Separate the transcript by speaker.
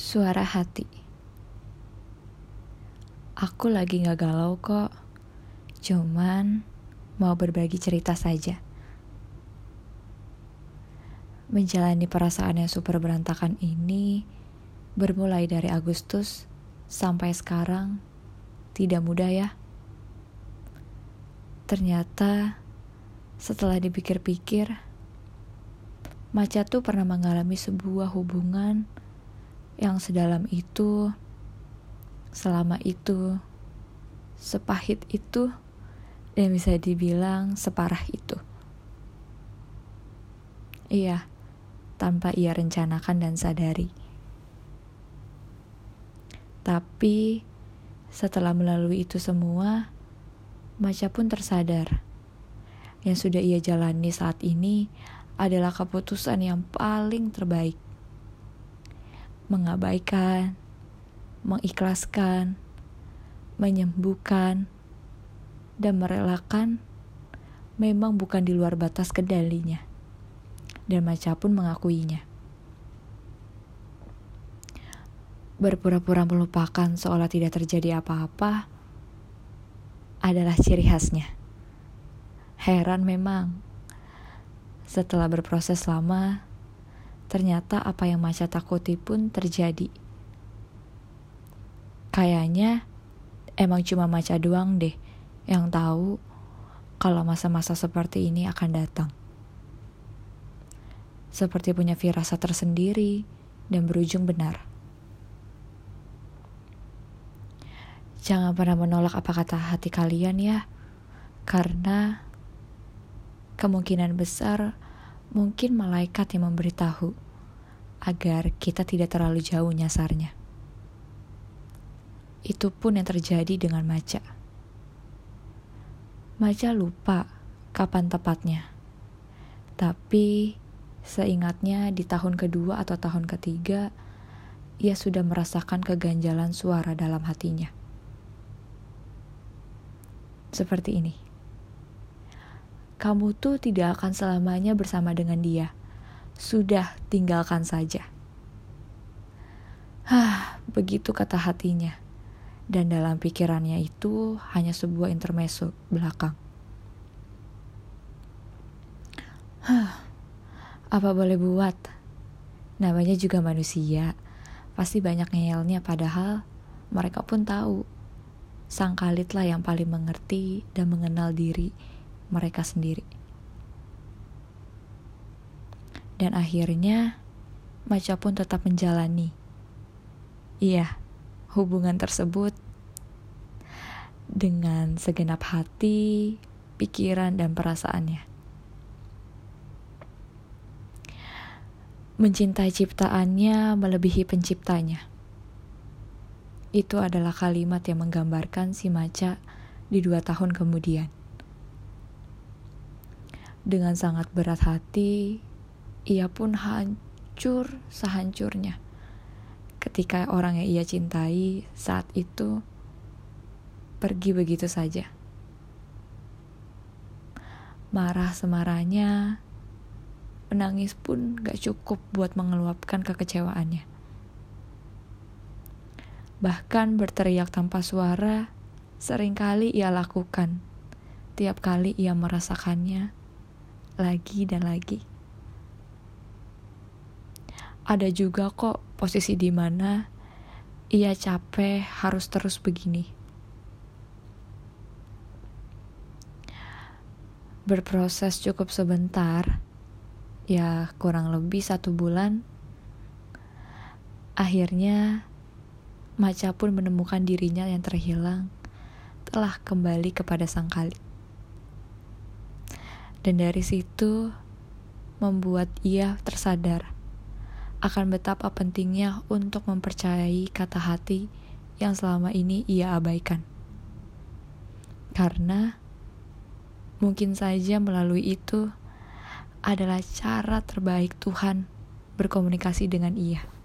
Speaker 1: Suara hati. Aku lagi gak galau kok. Cuman mau berbagi cerita saja. Menjalani perasaan yang super berantakan ini bermulai dari Agustus sampai sekarang tidak mudah ya. Ternyata setelah dipikir-pikir, Maca tuh pernah mengalami sebuah hubungan yang sedalam itu, selama itu, sepahit itu, dan bisa dibilang separah itu. Iya, tanpa ia rencanakan dan sadari. Tapi setelah melalui itu semua, Maca pun tersadar yang sudah ia jalani saat ini adalah keputusan yang paling terbaik mengabaikan, mengikhlaskan, menyembuhkan, dan merelakan memang bukan di luar batas kendalinya. Dan Maca pun mengakuinya. Berpura-pura melupakan seolah tidak terjadi apa-apa adalah ciri khasnya. Heran memang. Setelah berproses lama, ternyata apa yang Maca takuti pun terjadi. Kayaknya emang cuma Maca doang deh yang tahu kalau masa-masa seperti ini akan datang. Seperti punya firasat tersendiri dan berujung benar. Jangan pernah menolak apa kata hati kalian ya, karena kemungkinan besar mungkin malaikat yang memberitahu agar kita tidak terlalu jauh nyasarnya. Itu pun yang terjadi dengan Maca. Maca lupa kapan tepatnya. Tapi seingatnya di tahun kedua atau tahun ketiga, ia sudah merasakan keganjalan suara dalam hatinya. Seperti ini kamu tuh tidak akan selamanya bersama dengan dia. Sudah, tinggalkan saja. Hah, begitu kata hatinya. Dan dalam pikirannya itu hanya sebuah intermezzo belakang. Hah, apa boleh buat? Namanya juga manusia. Pasti banyak ngeyelnya padahal mereka pun tahu. Sang kalitlah yang paling mengerti dan mengenal diri mereka sendiri. Dan akhirnya, Maca pun tetap menjalani. Iya, hubungan tersebut dengan segenap hati, pikiran, dan perasaannya. Mencintai ciptaannya melebihi penciptanya. Itu adalah kalimat yang menggambarkan si Maca di dua tahun kemudian. Dengan sangat berat hati, ia pun hancur sehancurnya. Ketika orang yang ia cintai saat itu pergi begitu saja. Marah semarahnya, menangis pun gak cukup buat mengeluapkan kekecewaannya. Bahkan berteriak tanpa suara sering kali ia lakukan. Tiap kali ia merasakannya, lagi dan lagi. Ada juga kok posisi di mana ia capek harus terus begini. Berproses cukup sebentar, ya kurang lebih satu bulan. Akhirnya, Maca pun menemukan dirinya yang terhilang telah kembali kepada sang kali. Dan dari situ membuat ia tersadar akan betapa pentingnya untuk mempercayai kata hati yang selama ini ia abaikan. Karena mungkin saja melalui itu adalah cara terbaik Tuhan berkomunikasi dengan ia.